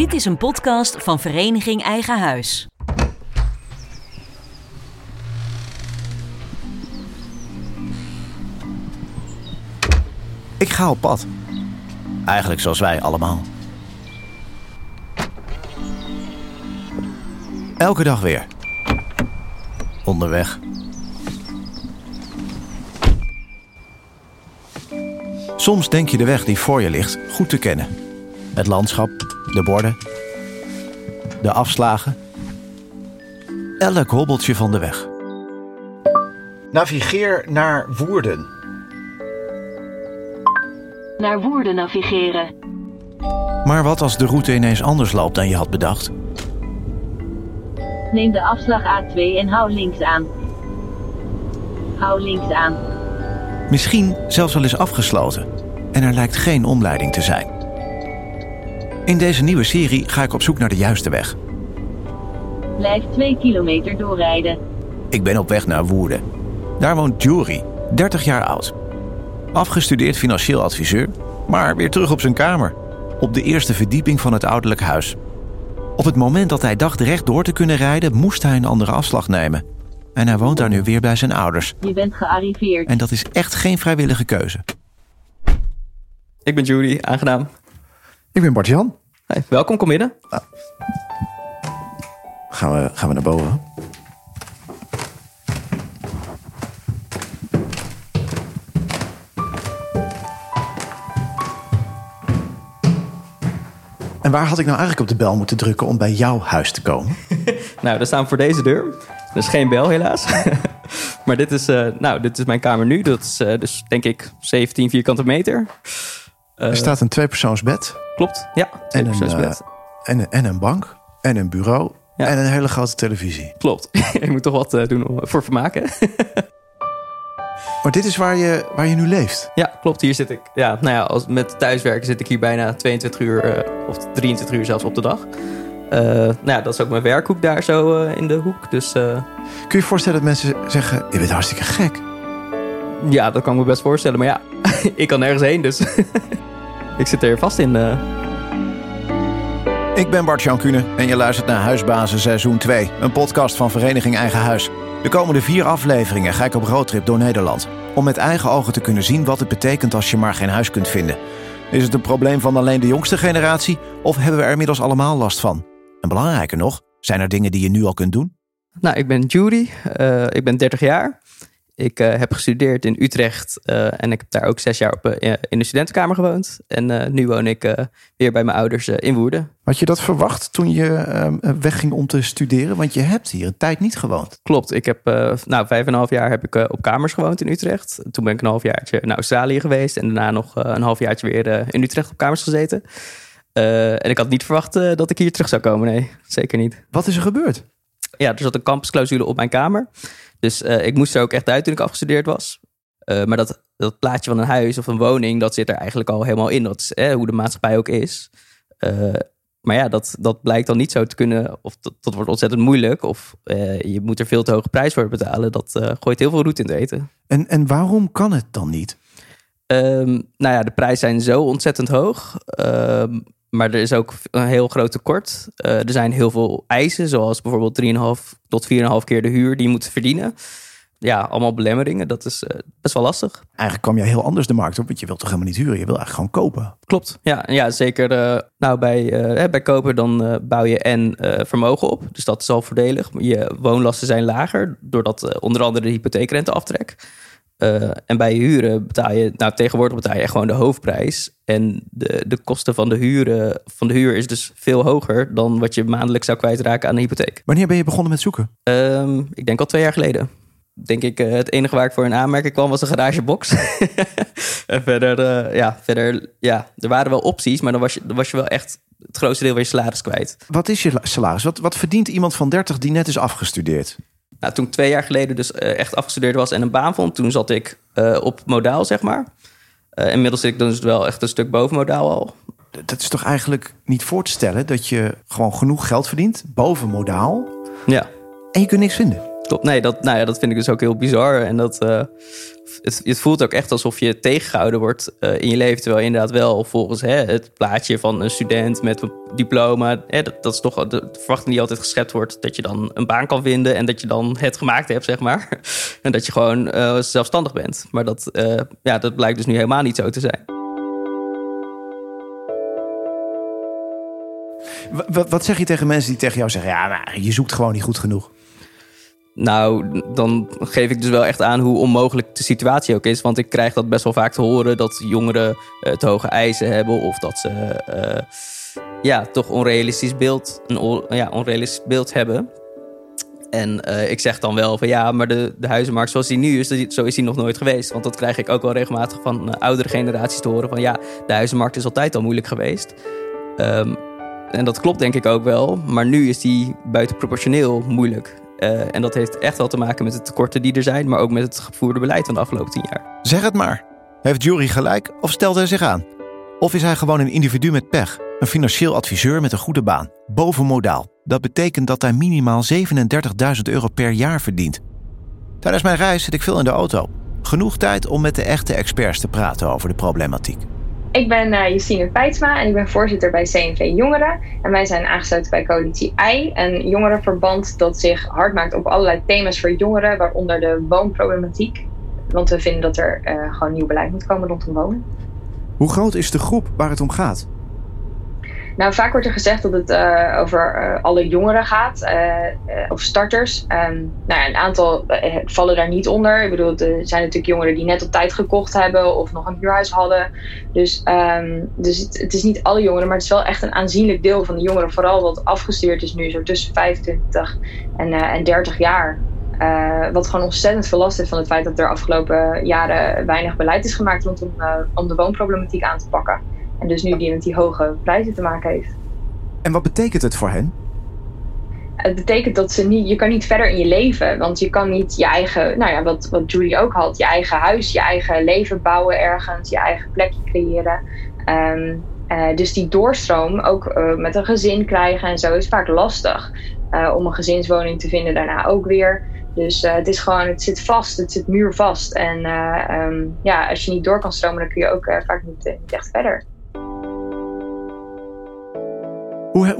Dit is een podcast van Vereniging Eigen Huis. Ik ga op pad. Eigenlijk zoals wij allemaal. Elke dag weer. Onderweg. Soms denk je de weg die voor je ligt goed te kennen. Het landschap, de borden, de afslagen. Elk hobbeltje van de weg. Navigeer naar Woerden. Naar Woerden navigeren. Maar wat als de route ineens anders loopt dan je had bedacht? Neem de afslag A2 en hou links aan. Hou links aan. Misschien zelfs wel eens afgesloten. En er lijkt geen omleiding te zijn. In deze nieuwe serie ga ik op zoek naar de juiste weg. Blijf 2 kilometer doorrijden. Ik ben op weg naar Woerden. Daar woont Jury, 30 jaar oud. Afgestudeerd financieel adviseur, maar weer terug op zijn kamer. Op de eerste verdieping van het ouderlijk huis. Op het moment dat hij dacht recht door te kunnen rijden, moest hij een andere afslag nemen. En hij woont daar nu weer bij zijn ouders. Je bent gearriveerd. En dat is echt geen vrijwillige keuze. Ik ben Judy, aangenaam. Ik ben Bart-Jan. Hey, welkom, kom binnen. Gaan we, gaan we naar boven? En waar had ik nou eigenlijk op de bel moeten drukken om bij jouw huis te komen? Nou, we staan voor deze deur. Er is geen bel helaas. maar dit is, eh, nou, dit is mijn kamer nu. Dat is eh, dus denk ik 17 vierkante meter. Er staat een tweepersoonsbed Klopt, ja. en een, tweepersoonsbed. eh, en, een- en een bank en een bureau Ja. en een hele grote televisie. Klopt. ik moet toch wat eh, doen om- voor vermaken. Maar dit is waar je, waar je nu leeft. ja, klopt. Hier zit ik. Ja, nou ja, als, met thuiswerken zit ik hier bijna 22 uur eh, of 23 uur zelfs op de dag. Eh, nou ja, dat is ook mijn werkhoek daar zo eh, in de hoek. Dus eh, Kun je je voorstellen dat mensen zeggen, je bent hartstikke gek. ja, dat kan ik me best voorstellen. Maar ja, ik kan nergens heen, dus ik zit er vast in. eh. Ik ben Bart-Jan Kuhne en je luistert naar Huisbazen seizoen 2. Een podcast van Vereniging Eigen Huis. De komende vier afleveringen ga ik op roadtrip door Nederland. Om met eigen ogen te kunnen zien wat het betekent als je maar geen huis kunt vinden. Is het een probleem van alleen de jongste generatie? Of hebben we er inmiddels allemaal last van? En belangrijker nog, zijn er dingen die je nu al kunt doen? Nou, ik ben Judy. Eh, ik ben 30 jaar. Ik eh, heb gestudeerd in Utrecht eh, en ik heb daar ook zes jaar op, eh, in de studentenkamer gewoond. En nu woon ik weer bij mijn ouders in Woerden. Had je dat verwacht toen je ehm, wegging om te studeren? Want je hebt hier een tijd niet gewoond. Klopt, ik heb nou, vijf en een half jaar heb ik op kamers gewoond in Utrecht. Toen ben ik een halfjaartje naar Australië geweest en daarna nog een halfjaartje weer uh, in Utrecht op kamers gezeten. En ik had niet verwacht dat ik hier terug zou komen, nee, zeker niet. Wat is er gebeurd? Ja, er zat een campusclausule op mijn kamer. Dus uh, ik moest er ook echt uit toen ik afgestudeerd was. Uh, maar dat, dat plaatje van een huis of een woning, dat zit er eigenlijk al helemaal in. Dat is eh, hoe de maatschappij ook is. Uh, maar ja, dat, dat blijkt dan niet zo te kunnen. Of dat, dat wordt ontzettend moeilijk. Of je moet er veel te hoge prijs voor betalen. Dat gooit heel veel roet in het eten. En, en waarom kan het dan niet? Um, nou ja, de prijzen zijn zo ontzettend hoog. Um, maar er is ook een heel groot tekort. Uh, er zijn heel veel eisen, zoals bijvoorbeeld 3,5 tot 4,5 keer de huur die je moet verdienen. Ja, allemaal belemmeringen. Dat is uh, best wel lastig. Eigenlijk kwam jij heel anders de markt op, want je wilt toch helemaal niet huren? Je wil eigenlijk gewoon kopen. Klopt, ja, ja zeker. Uh, nou, bij, bij kopen dan bouw je en vermogen op. Dus dat is al voordelig. Je woonlasten zijn lager, doordat onder andere de hypotheekrente aftrek. En bij huren betaal je, nou tegenwoordig betaal je gewoon de hoofdprijs. En de, de kosten van de, huren, van de huur is dus veel hoger dan wat je maandelijks zou kwijtraken aan een hypotheek. Wanneer ben je begonnen met zoeken? Um, ik denk al twee jaar geleden. Denk ik, uh, het enige waar ik voor in aanmerking kwam was een garagebox. en verder, uh, ja, verder, ja, er waren wel opties, maar dan was je, dan was je wel echt het grootste deel van je salaris kwijt. Wat is je salaris? Wat, wat verdient iemand van 30 die net is afgestudeerd? Nou, toen ik twee jaar geleden dus uh, echt afgestudeerd was en een baan vond, toen zat ik op modaal, zeg maar. Uh, inmiddels zit ik dus wel echt een stuk boven modaal al. Dat is toch eigenlijk niet voor te stellen dat je gewoon genoeg geld verdient, boven modaal, ja. en je kunt niks vinden? Klopt. Nee, dat, nou ja, dat vind ik dus ook heel bizar. En dat, eh, het, het voelt ook echt alsof je tegengehouden wordt eh, in je leven. Terwijl je inderdaad wel volgens hè, het plaatje van een student met een diploma. Hè, dat, is toch de verwachting die altijd geschept wordt. Dat je dan een baan kan vinden en dat je dan het gemaakt hebt, zeg maar. En dat je gewoon eh, zelfstandig bent. Maar dat, eh, ja, dat blijkt dus nu helemaal niet zo te zijn. Wa- wa- Wat zeg je tegen mensen die tegen jou zeggen... ja, maar je zoekt gewoon niet goed genoeg? Nou, dan geef ik dus wel echt aan hoe onmogelijk de situatie ook is. Want ik krijg dat best wel vaak te horen dat jongeren eh, te hoge eisen hebben. Of dat ze eh, ja, toch onrealistisch beeld, een ja, onrealistisch beeld hebben. En eh, ik zeg dan wel van ja, maar de, de huizenmarkt zoals die nu is, zo is die nog nooit geweest. Want dat krijg ik ook wel regelmatig van oudere generaties te horen. Van ja, de huizenmarkt is altijd al moeilijk geweest. Ehm, en dat klopt denk ik ook wel. Maar nu is die buitenproportioneel moeilijk. Eh, en dat heeft echt wel te maken met de tekorten die er zijn, maar ook met het gevoerde beleid van de afgelopen tien jaar. Zeg het maar. Heeft Jury gelijk of stelt hij zich aan? Of is hij gewoon een individu met pech? Een financieel adviseur met een goede baan. Boven modaal. Dat betekent dat hij minimaal 37.000 euro per jaar verdient. Tijdens mijn reis zit ik veel in de auto. Genoeg tijd om met de echte experts te praten over de problematiek. Ik ben uh, Justine Pijtsma en ik ben voorzitter bij CNV Jongeren. En wij zijn aangesloten bij Coalitie I, een jongerenverband dat zich hard maakt op allerlei thema's voor jongeren, waaronder de woonproblematiek. Want we vinden dat er uh, gewoon nieuw beleid moet komen rondom wonen. Hoe groot is de groep waar het om gaat? Nou, vaak wordt er gezegd dat het uh, over uh, alle jongeren gaat, uh, of starters. Um, nou ja, een aantal vallen daar niet onder. Ik bedoel, er zijn natuurlijk jongeren die net op tijd gekocht hebben of nog een huurhuis hadden. Dus, um, dus het, het, is niet alle jongeren, maar het is wel echt een aanzienlijk deel van de jongeren. Vooral wat afgestuurd is nu, zo tussen 25 en, en 30 jaar. wat gewoon ontzettend veel last heeft van het feit dat er afgelopen jaren weinig beleid is gemaakt rondom om de woonproblematiek aan te pakken. En dus nu die met die hoge prijzen te maken heeft. En wat betekent het voor hen? Het betekent dat ze niet, je kan niet verder in je leven. Want je kan niet je eigen, nou ja, wat, wat Julie ook had, je eigen huis, je eigen leven bouwen ergens, je eigen plekje creëren. Um, uh, dus die doorstroom, ook uh, met een gezin krijgen en zo, is vaak lastig. Uh, om een gezinswoning te vinden daarna ook weer. Dus het is gewoon, het zit vast, het zit muurvast. En um, ja, als je niet door kan stromen, dan kun je ook vaak niet, niet echt verder.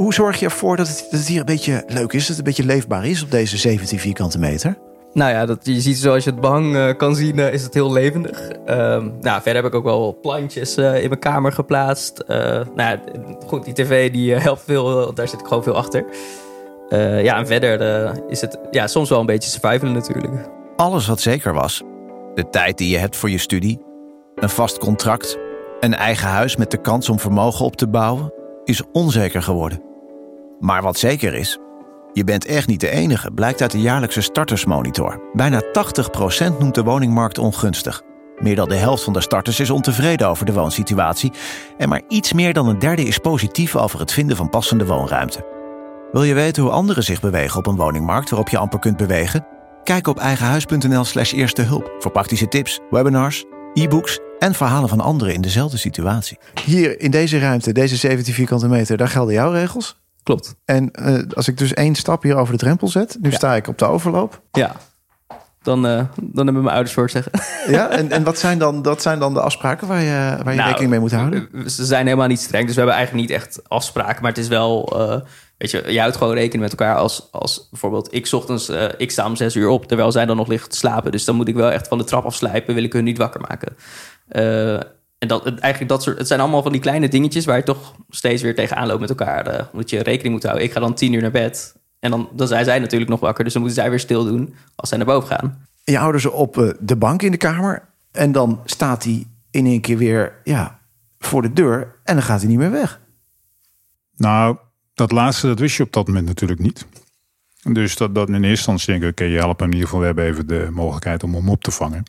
Hoe, zorg je ervoor dat het, dat het hier een beetje leuk is, dat het een beetje leefbaar is op deze 17 vierkante meter? Nou ja, dat, je ziet zoals je het behang uh, kan zien, uh, is het heel levendig. Um, nou, verder heb ik ook wel plantjes uh, in mijn kamer geplaatst. nou ja, goed, die tv die helpt veel, daar zit ik gewoon veel achter. ja, en verder is het ja, soms wel een beetje survivalen natuurlijk. Alles wat zeker was. De tijd die je hebt voor je studie, een vast contract, een eigen huis met de kans om vermogen op te bouwen, is onzeker geworden. Maar wat zeker is, je bent echt niet de enige, blijkt uit de jaarlijkse startersmonitor. Bijna 80% noemt de woningmarkt ongunstig. Meer dan de helft van de starters is ontevreden over de woonsituatie. En maar iets meer dan een derde is positief over het vinden van passende woonruimte. Wil je weten hoe anderen zich bewegen op een woningmarkt waarop je amper kunt bewegen? Kijk op eigenhuis.nl/slash voor praktische tips, webinars, e-books en verhalen van anderen in dezelfde situatie. Hier in deze ruimte, deze 17 vierkante meter, daar gelden jouw regels. Klopt. En uh, als ik dus één stap hier over de drempel zet, nu ja. sta ik op de overloop. Ja, dan, uh, dan hebben mijn ouders voor het zeggen. Ja, en, en wat, zijn dan, dat zijn dan de afspraken waar je, waar je nou, rekening mee moet houden? Ze zijn helemaal niet streng, dus we hebben eigenlijk niet echt afspraken. Maar het is wel, uh, weet je, je houdt gewoon rekening met elkaar. Als, als bijvoorbeeld ik ochtends, ik sta om zes uur op, terwijl zij dan nog liggen te slapen. Dus dan moet ik wel echt van de trap afslijpen, wil ik hun niet wakker maken. En dat, eigenlijk dat soort, het zijn allemaal van die kleine dingetjes waar je toch steeds weer tegenaan loopt met elkaar. Uh, omdat je rekening moet houden. Ik ga dan tien uur naar bed. En dan, dan zijn zij natuurlijk nog wakker. Dus dan moeten zij weer stil doen als zij naar boven gaan. Je houden ze op uh, de bank in de kamer. En dan staat hij in één keer weer ja, voor de deur. En dan gaat hij niet meer weg. Nou, dat laatste, dat wist je op dat moment natuurlijk niet. Dus dat, dat in eerste instantie denk ik, oké, okay, je helpt hem in ieder geval. We hebben even de mogelijkheid om hem op te vangen.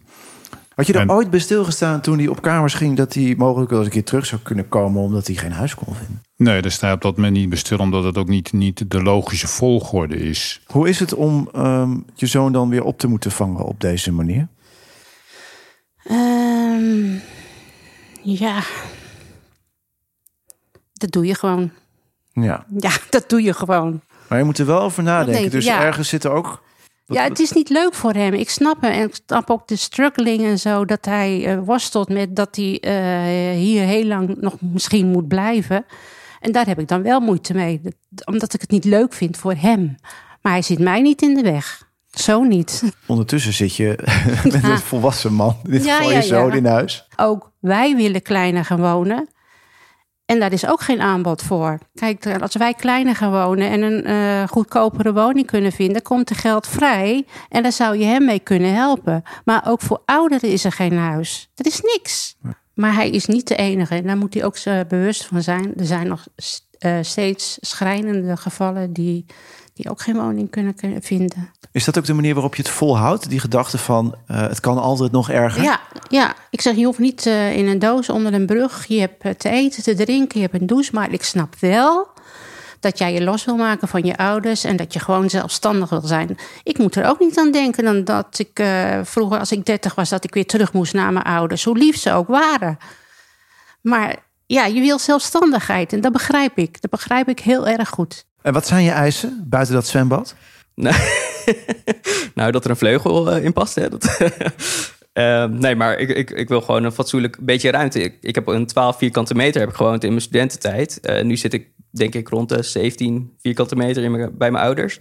Had je er en, ooit bij stilgestaan toen hij op kamers ging... dat hij mogelijk wel eens een keer terug zou kunnen komen... omdat hij geen huis kon vinden? Nee, daar sta je op dat moment niet bij stil... omdat het ook niet, niet de logische volgorde is. Hoe is het om um, je zoon dan weer op te moeten vangen op deze manier? Um, ja, dat doe je gewoon. Ja. Ja, dat doe je gewoon. Maar je moet er wel over nadenken. denk, dus ja. ergens zit er ook Ja, het is niet leuk voor hem. Ik snap hem. En ik snap ook de struggling en zo. Dat hij eh, worstelt met dat hij eh, hier heel lang nog misschien moet blijven. En daar heb ik dan wel moeite mee. Dat- Omdat ik het niet leuk vind voor hem. Maar hij zit mij niet in de weg. Zo niet. Ondertussen zit je met een volwassen man. In dit Ja, geval ja, je zoon in huis. Ook wij willen kleiner gaan wonen. En daar is ook geen aanbod voor. Kijk, als wij kleiner gaan wonen en een eh, goedkopere woning kunnen vinden, komt er geld vrij. En daar zou je hem mee kunnen helpen. Maar ook voor ouderen is er geen huis. Er is niks. Maar hij is niet de enige. En daar moet hij ook eh, bewust van zijn. Er zijn nog eh, steeds schrijnende gevallen die, die ook geen woning kunnen, kunnen vinden. Is dat ook de manier waarop je het volhoudt? Die gedachte van eh, het kan altijd nog erger? Ja, ja, ik zeg, je hoeft niet eh, in een doos onder een brug. Je hebt eh, te eten, te drinken, je hebt een douche. Maar ik snap wel dat jij je los wil maken van je ouders... en dat je gewoon zelfstandig wil zijn. Ik moet er ook niet aan denken dan dat ik vroeger, als ik dertig was... dat ik weer terug moest naar mijn ouders, hoe lief ze ook waren. Maar ja, je wil zelfstandigheid en dat begrijp ik. Dat begrijp ik heel erg goed. En wat zijn je eisen buiten dat zwembad? Nou, nou, dat er een vleugel eh, in past. Hè? Dat, Eh, nee, maar ik, ik, ik wil gewoon een fatsoenlijk beetje ruimte. Ik, ik heb een 12 vierkante meter heb ik gewoond in mijn studententijd. Eh, nu zit ik denk ik rond de 17 vierkante meter in mijn, bij mijn ouders.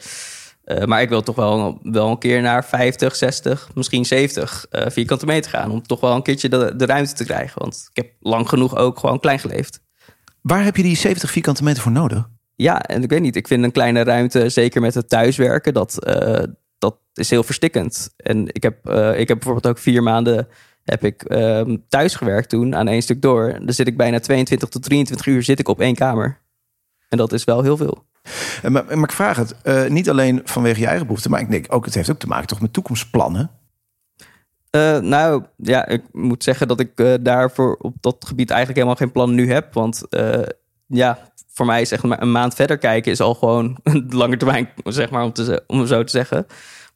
Eh, maar ik wil toch wel, wel een keer naar 50, 60, misschien 70 eh, vierkante meter gaan. Om toch wel een keertje de, de ruimte te krijgen. Want ik heb lang genoeg ook gewoon klein geleefd. Waar heb je die 70 vierkante meter voor nodig? Ja, en ik weet niet. Ik vind een kleine ruimte, zeker met het thuiswerken, dat, eh, dat is heel verstikkend. En ik heb, eh, ik heb bijvoorbeeld ook vier maanden heb ik ehm, thuis gewerkt toen aan één stuk door. Dan zit ik bijna 22 tot 23 uur zit ik op één kamer. En dat is wel heel veel. Eh, Maar, maar ik vraag het niet alleen vanwege je eigen behoeften, maar ik denk ook, het heeft ook te maken toch met toekomstplannen. Nou, ja, ik moet zeggen dat ik daarvoor op dat gebied eigenlijk helemaal geen plan nu heb. Want ja, voor mij is echt maar een maand verder kijken is al gewoon een lange termijn, zeg maar, om, te, om zo te zeggen.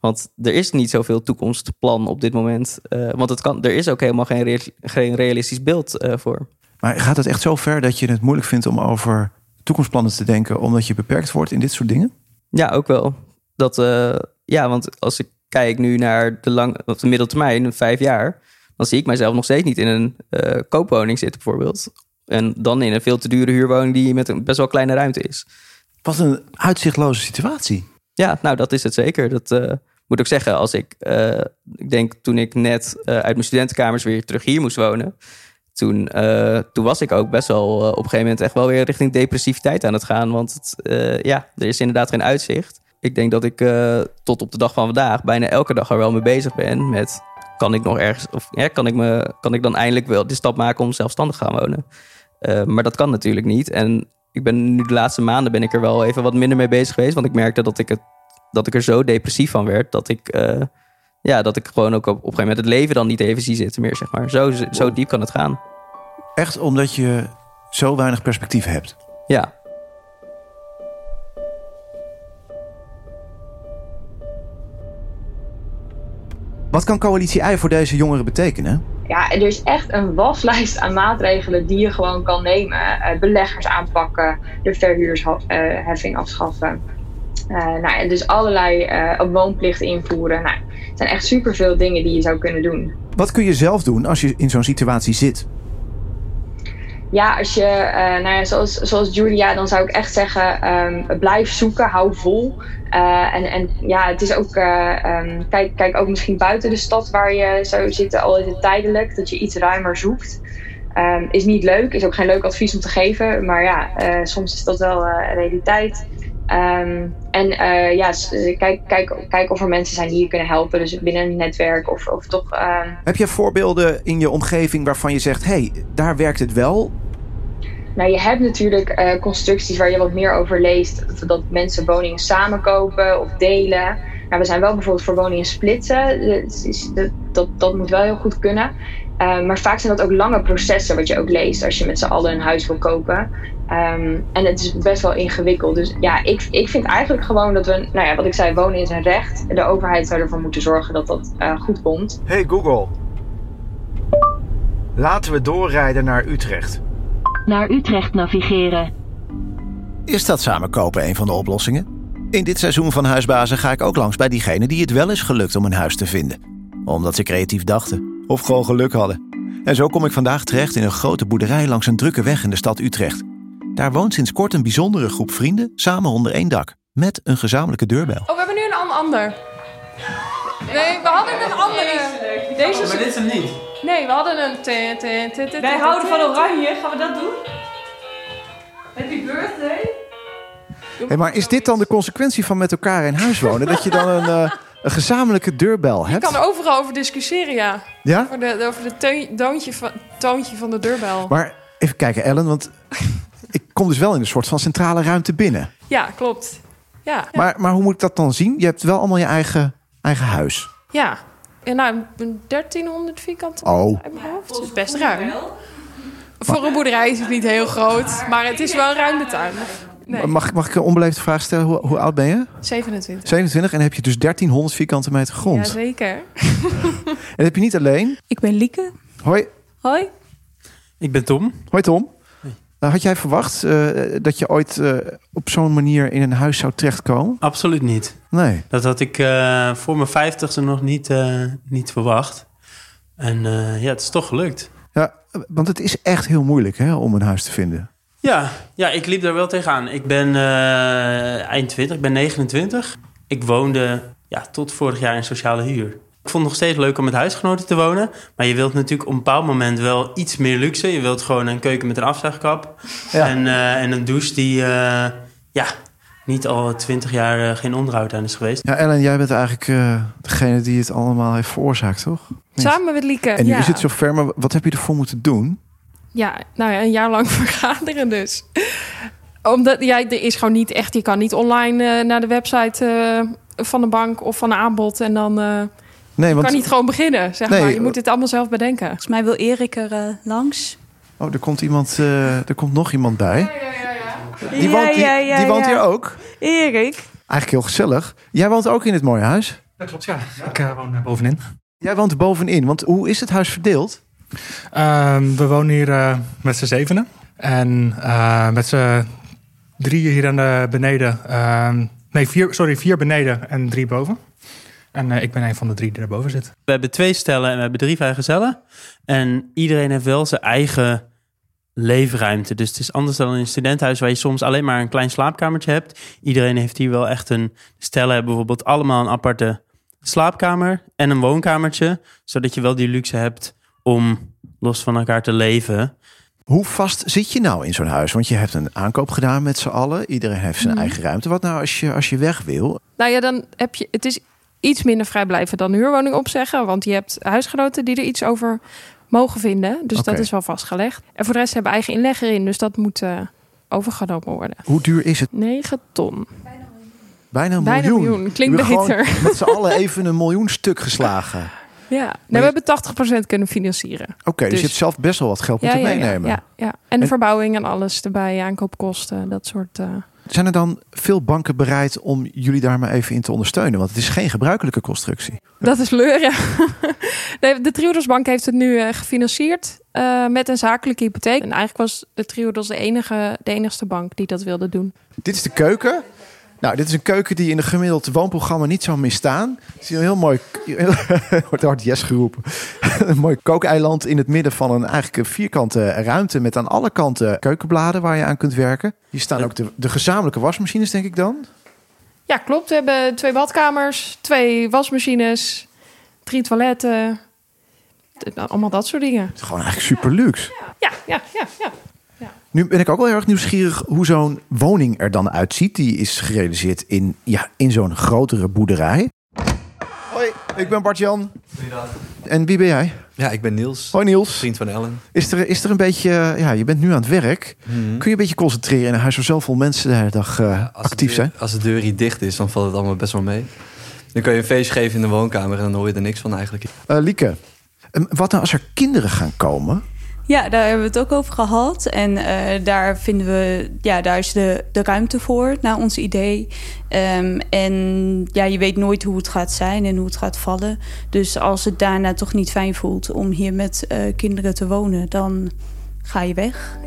Want er is niet zoveel toekomstplan op dit moment. Eh, want het kan, er is ook helemaal geen, rea- geen realistisch beeld eh, voor. Maar gaat het echt zo ver dat je het moeilijk vindt om over toekomstplannen te denken, omdat je beperkt wordt in dit soort dingen? Ja, ook wel. Dat, eh, ja, want als ik kijk nu naar de, lang, of de middeltermijn, vijf jaar, dan zie ik mijzelf nog steeds niet in een koopwoning zitten, bijvoorbeeld. En dan in een veel te dure huurwoning die met een best wel kleine ruimte is. Wat een uitzichtloze situatie. Ja, nou, dat is het zeker. Dat eh, moet ik zeggen. Als ik, eh, ik denk toen ik net eh, uit mijn studentenkamers weer terug hier moest wonen. Toen, toen was ik ook best wel op een gegeven moment echt wel weer richting depressiviteit aan het gaan. Want het, ja, er is inderdaad geen uitzicht. Ik denk dat ik tot op de dag van vandaag bijna elke dag er wel mee bezig ben met kan ik nog ergens of ja, kan ik me kan ik dan eindelijk wel die stap maken om zelfstandig te gaan wonen. Eh, maar dat kan natuurlijk niet. En ik ben nu de laatste maanden ben ik er wel even wat minder mee bezig geweest, want ik merkte dat ik het dat ik er zo depressief van werd dat ik eh, ja dat ik gewoon ook op, op een gegeven moment het leven dan niet even zie zitten meer zeg maar. Zo zo diep kan het gaan. Echt omdat je zo weinig perspectief hebt. Ja. Wat kan coalitie I voor deze jongeren betekenen? Ja, er is echt een waslijst aan maatregelen die je gewoon kan nemen. Eh, beleggers aanpakken, de verhuursheffing afschaffen. Eh, nou, ja, dus allerlei eh, woonplicht invoeren. Nou, het zijn echt superveel dingen die je zou kunnen doen. Wat kun je zelf doen als je in zo'n situatie zit? Ja, als je, eh, nou ja, zoals, zoals Julia, dan zou ik echt zeggen: ehm, blijf zoeken, hou vol. Eh, en, en ja, het is ook, eh, ehm, kijk, kijk ook misschien buiten de stad waar je zou zitten, al is het tijdelijk, dat je iets ruimer zoekt. Ehm, is niet leuk, is ook geen leuk advies om te geven, maar ja, soms is dat wel realiteit. Ehm, en eh, ja, s- kijk, kijk, kijk of er mensen zijn die je kunnen helpen, dus binnen een netwerk of, of toch. ehm, Heb je voorbeelden in je omgeving waarvan je zegt: hé, hey, daar werkt het wel? Nou, je hebt natuurlijk eh, constructies waar je wat meer over leest. Dat, dat mensen woningen samenkopen of delen. Nou, we zijn wel bijvoorbeeld voor woningen splitsen. Dat, dat, dat, dat moet wel heel goed kunnen. Eh, maar vaak zijn dat ook lange processen wat je ook leest als je met z'n allen een huis wil kopen. Ehm, en het is best wel ingewikkeld. Dus ja, ik, ik vind eigenlijk gewoon dat we, nou ja, wat ik zei, wonen is een recht. De overheid zou ervoor moeten zorgen dat dat eh, goed komt. Hey Google, laten we doorrijden naar Utrecht. Naar Utrecht navigeren. Is dat samenkopen een van de oplossingen? In dit seizoen van Huisbazen ga ik ook langs bij diegenen die het wel is gelukt om een huis te vinden. Omdat ze creatief dachten of gewoon geluk hadden. En zo kom ik vandaag terecht in een grote boerderij langs een drukke weg in de stad Utrecht. Daar woont sinds kort een bijzondere groep vrienden samen onder één dak. Met een gezamenlijke deurbel. Oh, we hebben nu een an- ander. Nee, we hadden een andere. Deze is... dit is hem niet. Nee, we hadden een... Wij houden van oranje, gaan we dat doen? Happy birthday. Hey, maar is dit dan de consequentie van met elkaar in huis wonen? Dat je dan een, eh, een gezamenlijke deurbel Je hebt? kan er overal over discussiëren, ja. Ja? Over de, over de teun- toontje, van, toontje van de deurbel. Maar even kijken, Ellen, want ik kom dus wel in een soort van centrale ruimte binnen. Ja, klopt. Ja. Maar, maar hoe moet ik dat dan zien? Je hebt wel allemaal je eigen, eigen huis. Ja. En nou, een 1300 vierkante Oh, uit mijn hoofd. Dat is best ruim. Voor een boerderij is het niet heel groot, maar het is wel een ruime tuin. Nee, mag, mag ik een onbeleefde vraag stellen? Hoe, hoe oud ben je? 27. 27 en heb je dus 1300 vierkante meter grond. Jazeker. En dat heb je niet alleen. Ik ben Lieke. Hoi, Hoi. Ik ben Tom. hoi Tom. Nou, had jij verwacht eh, dat je ooit eh, op zo'n manier in een huis zou terechtkomen? Absoluut niet. Nee. Dat had ik eh, voor mijn vijftigste nog niet, eh, niet verwacht. En eh, ja, het is toch gelukt. Ja, want het is echt heel moeilijk hè, om een huis te vinden. Ja, ja, ik liep daar wel tegenaan. Ik ben eh, eind 20, ik ben 29. Ik woonde ja, tot vorig jaar in sociale huur. Ik vond het nog steeds leuk om met huisgenoten te wonen. Maar je wilt natuurlijk op een bepaald moment wel iets meer luxe. Je wilt gewoon een keuken met een afzuigkap. Ja. En, eh, en een douche die eh, ja, niet al 20 jaar geen onderhoud aan is geweest. Ja, Ellen, jij bent eigenlijk eh, degene die het allemaal heeft veroorzaakt, toch? Samen met Lieke. En nu ja. is het zover, maar wat heb je ervoor moeten doen? Ja, nou ja, een jaar lang vergaderen dus. Omdat, ja, er is gewoon niet echt... Je kan niet online eh, naar de website eh, van de bank of van een aanbod... en dan eh, Nee, je want kan niet gewoon beginnen, zeg Nee, maar. Je moet het allemaal zelf bedenken. Volgens mij wil Erik er langs. oh, er komt iemand, eh, er komt nog iemand bij. Die Ja, woont, die, ja, ja, die woont ja. hier ook. Erik. Eigenlijk heel gezellig. Jij woont ook in het mooie huis. Dat klopt, ja. Ik woon bovenin. Jij woont bovenin, want hoe is het huis verdeeld? Ehm, we wonen hier eh, met z'n zevenen. En eh, met z'n drieën hier aan de beneden. ehm, nee, vier, sorry, vier beneden en drie boven. En eh, ik ben een van de drie die daarboven zit. We hebben twee stellen en we hebben drie vrijgezellen. En iedereen heeft wel zijn eigen leefruimte. Dus het is anders dan in een studentenhuis... waar je soms alleen maar een klein slaapkamertje hebt. Iedereen heeft hier wel echt een... Stellen hebben bijvoorbeeld allemaal een aparte slaapkamer... en een woonkamertje. Zodat je wel die luxe hebt om los van elkaar te leven. Hoe vast zit je nou in zo'n huis? Want je hebt een aankoop gedaan met z'n allen. Iedereen heeft zijn Mhm. eigen ruimte. Wat nou als je, als je weg wil? Nou ja, dan heb je... Het is iets minder vrijblijvend dan een huurwoning opzeggen. Want je hebt huisgenoten die er iets over mogen vinden. Dus dat is wel vastgelegd. En voor de rest hebben we eigen inleg erin. Dus dat moet eh, overgenomen worden. Hoe duur is het? 9 ton. Bijna een Bijna een miljoen. miljoen. Klinkt We hebben beter. met z'n allen even een miljoen stuk geslagen. Oké, Ja, nee, we hebben 80% kunnen financieren. dus, Dus- je hebt zelf best wel wat geld moeten ja, ja, meenemen. ja, ja. En de En- verbouwing en alles erbij, aankoopkosten, dat soort. eh. Zijn er dan veel banken bereid om jullie daar maar even in te ondersteunen? Want het is geen gebruikelijke constructie. Dat is leuren. nee, de Triodos-bank heeft het nu eh, gefinancierd eh, met een zakelijke hypotheek. En eigenlijk was de Triodos de enige, de enigste bank die dat wilde doen. Dit is de keuken. Nou, dit is een keuken die in een gemiddeld woonprogramma niet zou misstaan. Het is een heel mooi... wordt hard yes geroepen. een mooi kookeiland in het midden van een eigenlijk een vierkante ruimte... met aan alle kanten keukenbladen waar je aan kunt werken. Hier staan ook de, de gezamenlijke wasmachines, denk ik dan. Ja, klopt. We hebben twee badkamers, twee wasmachines, drie toiletten. Allemaal dat soort dingen. Het is gewoon eigenlijk super luxe. Ja, ja, ja, ja. Nu ben ik ook wel heel erg nieuwsgierig hoe zo'n woning er dan uitziet. Die is gerealiseerd in, ja, in zo'n grotere boerderij. Hoi, ik ben Bart-Jan. En wie ben jij? Ja, ik ben Niels. Hoi Niels. Vriend van Ellen. Is er, is er een beetje, ja, je bent nu aan het werk. Mhm. Kun je een beetje concentreren in een huis waar zoveel mensen de hele dag eh, de actief deur- zijn? Als de deur hier dicht is, dan valt het allemaal best wel mee. Dan kan je een feestje geven in de woonkamer en dan hoor je er niks van eigenlijk. Eh, Lieke, ehm, wat nou als er kinderen gaan komen? Ja, daar hebben we het ook over gehad. En eh, daar vinden we, ja, daar is de, de ruimte voor, naar ons idee. Ehm, en ja, je weet nooit hoe het gaat zijn en hoe het gaat vallen. Dus als het daarna toch niet fijn voelt om hier met eh, kinderen te wonen, dan ga je weg.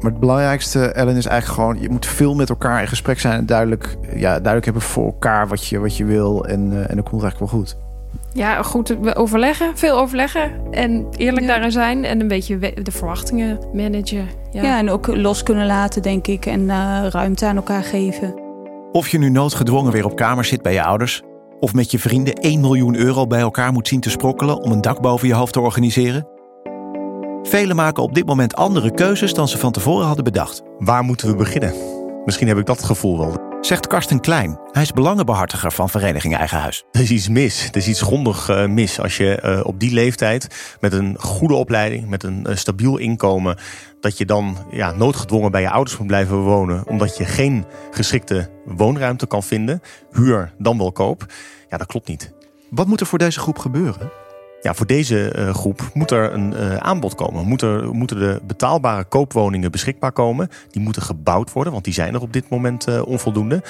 Maar het belangrijkste, Ellen, is eigenlijk gewoon... je moet veel met elkaar in gesprek zijn... en duidelijk, ja, duidelijk hebben voor elkaar wat je, wat je wil. En, uh, en dan komt het eigenlijk wel goed. Ja, goed overleggen. Veel overleggen. En eerlijk ja. daarin zijn. En een beetje de verwachtingen managen. Ja, ja en ook los kunnen laten, denk ik. En uh, ruimte aan elkaar geven. Of je nu noodgedwongen weer op kamer zit bij je ouders... of met je vrienden 1 miljoen euro bij elkaar moet zien te sprokkelen... om een dak boven je hoofd te organiseren... Velen maken op dit moment andere keuzes dan ze van tevoren hadden bedacht. Waar moeten we beginnen? Misschien heb ik dat gevoel wel. Zegt Karsten Klein. Hij is belangenbehartiger van Vereniging Eigen Huis. Er is iets mis. Er is iets grondig uh, mis. Als je uh, op die leeftijd met een goede opleiding, met een uh, stabiel inkomen, dat je dan ja, noodgedwongen bij je ouders moet blijven wonen, omdat je geen geschikte woonruimte kan vinden, huur dan wel koop. Ja, dat klopt niet. Wat moet er voor deze groep gebeuren? Ja, voor deze uh, groep moet er een uh, aanbod komen. Moet er, moeten de betaalbare koopwoningen beschikbaar komen. Die moeten gebouwd worden, want die zijn er op dit moment uh, onvoldoende.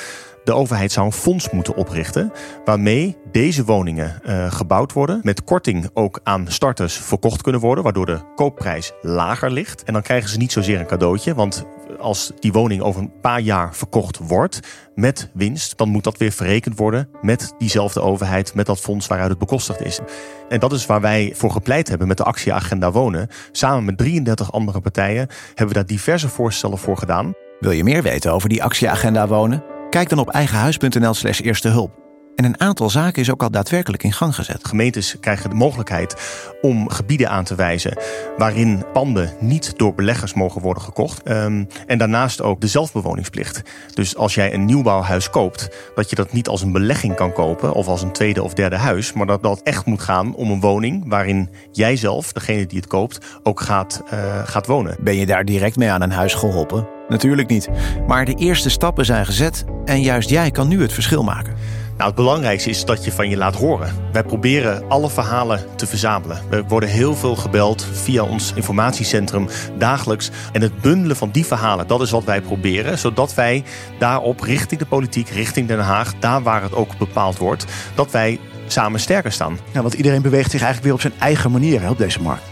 De overheid zou een fonds moeten oprichten waarmee deze woningen uh, gebouwd worden. Met korting ook aan starters verkocht kunnen worden, waardoor de koopprijs lager ligt. En dan krijgen ze niet zozeer een cadeautje, want als die woning over een paar jaar verkocht wordt met winst, dan moet dat weer verrekend worden met diezelfde overheid, met dat fonds waaruit het bekostigd is. En dat is waar wij voor gepleit hebben met de actieagenda wonen. Samen met 33 andere partijen hebben we daar diverse voorstellen voor gedaan. Wil je meer weten over die actieagenda wonen? Kijk dan op eigenhuis.nl slash eerste hulp. En een aantal zaken is ook al daadwerkelijk in gang gezet. Gemeentes krijgen de mogelijkheid om gebieden aan te wijzen waarin panden niet door beleggers mogen worden gekocht. Um, en daarnaast ook de zelfbewoningsplicht. Dus als jij een nieuwbouwhuis koopt, dat je dat niet als een belegging kan kopen of als een tweede of derde huis, maar dat dat echt moet gaan om een woning waarin jij zelf, degene die het koopt, ook gaat, uh, gaat wonen. Ben je daar direct mee aan een huis geholpen? Natuurlijk niet. Maar de eerste stappen zijn gezet en juist jij kan nu het verschil maken. Nou, het belangrijkste is dat je van je laat horen. Wij proberen alle verhalen te verzamelen. We worden heel veel gebeld via ons informatiecentrum dagelijks. En het bundelen van die verhalen, dat is wat wij proberen. Zodat wij daarop richting de politiek, richting Den Haag, daar waar het ook bepaald wordt, dat wij samen sterker staan. Ja, want iedereen beweegt zich eigenlijk weer op zijn eigen manier hè, op deze markt.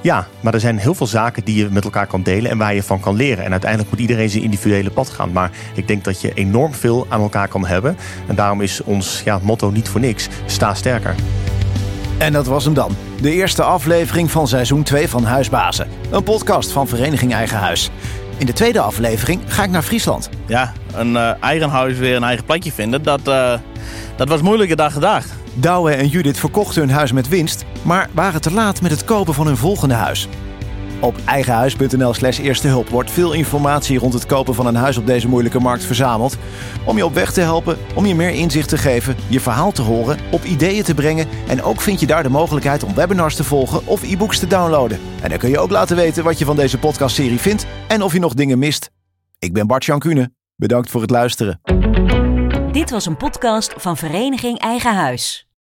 Ja, maar er zijn heel veel zaken die je met elkaar kan delen en waar je van kan leren. En uiteindelijk moet iedereen zijn individuele pad gaan. Maar ik denk dat je enorm veel aan elkaar kan hebben. En daarom is ons ja, motto niet voor niks: sta sterker. En dat was hem dan. De eerste aflevering van seizoen 2 van Huisbazen. Een podcast van Vereniging Eigen Huis. In de tweede aflevering ga ik naar Friesland. Ja, een uh, eigen huis weer een eigen plekje vinden, dat, uh, dat was moeilijker dan gedacht. Douwe en Judith verkochten hun huis met winst, maar waren te laat met het kopen van hun volgende huis. Op eigenhuis.nl slash eerste hulp wordt veel informatie rond het kopen van een huis op deze moeilijke markt verzameld. Om je op weg te helpen, om je meer inzicht te geven, je verhaal te horen, op ideeën te brengen. En ook vind je daar de mogelijkheid om webinars te volgen of e-books te downloaden. En dan kun je ook laten weten wat je van deze podcastserie vindt en of je nog dingen mist. Ik ben Bart Jan Kuhne. Bedankt voor het luisteren. Dit was een podcast van Vereniging Eigen Huis.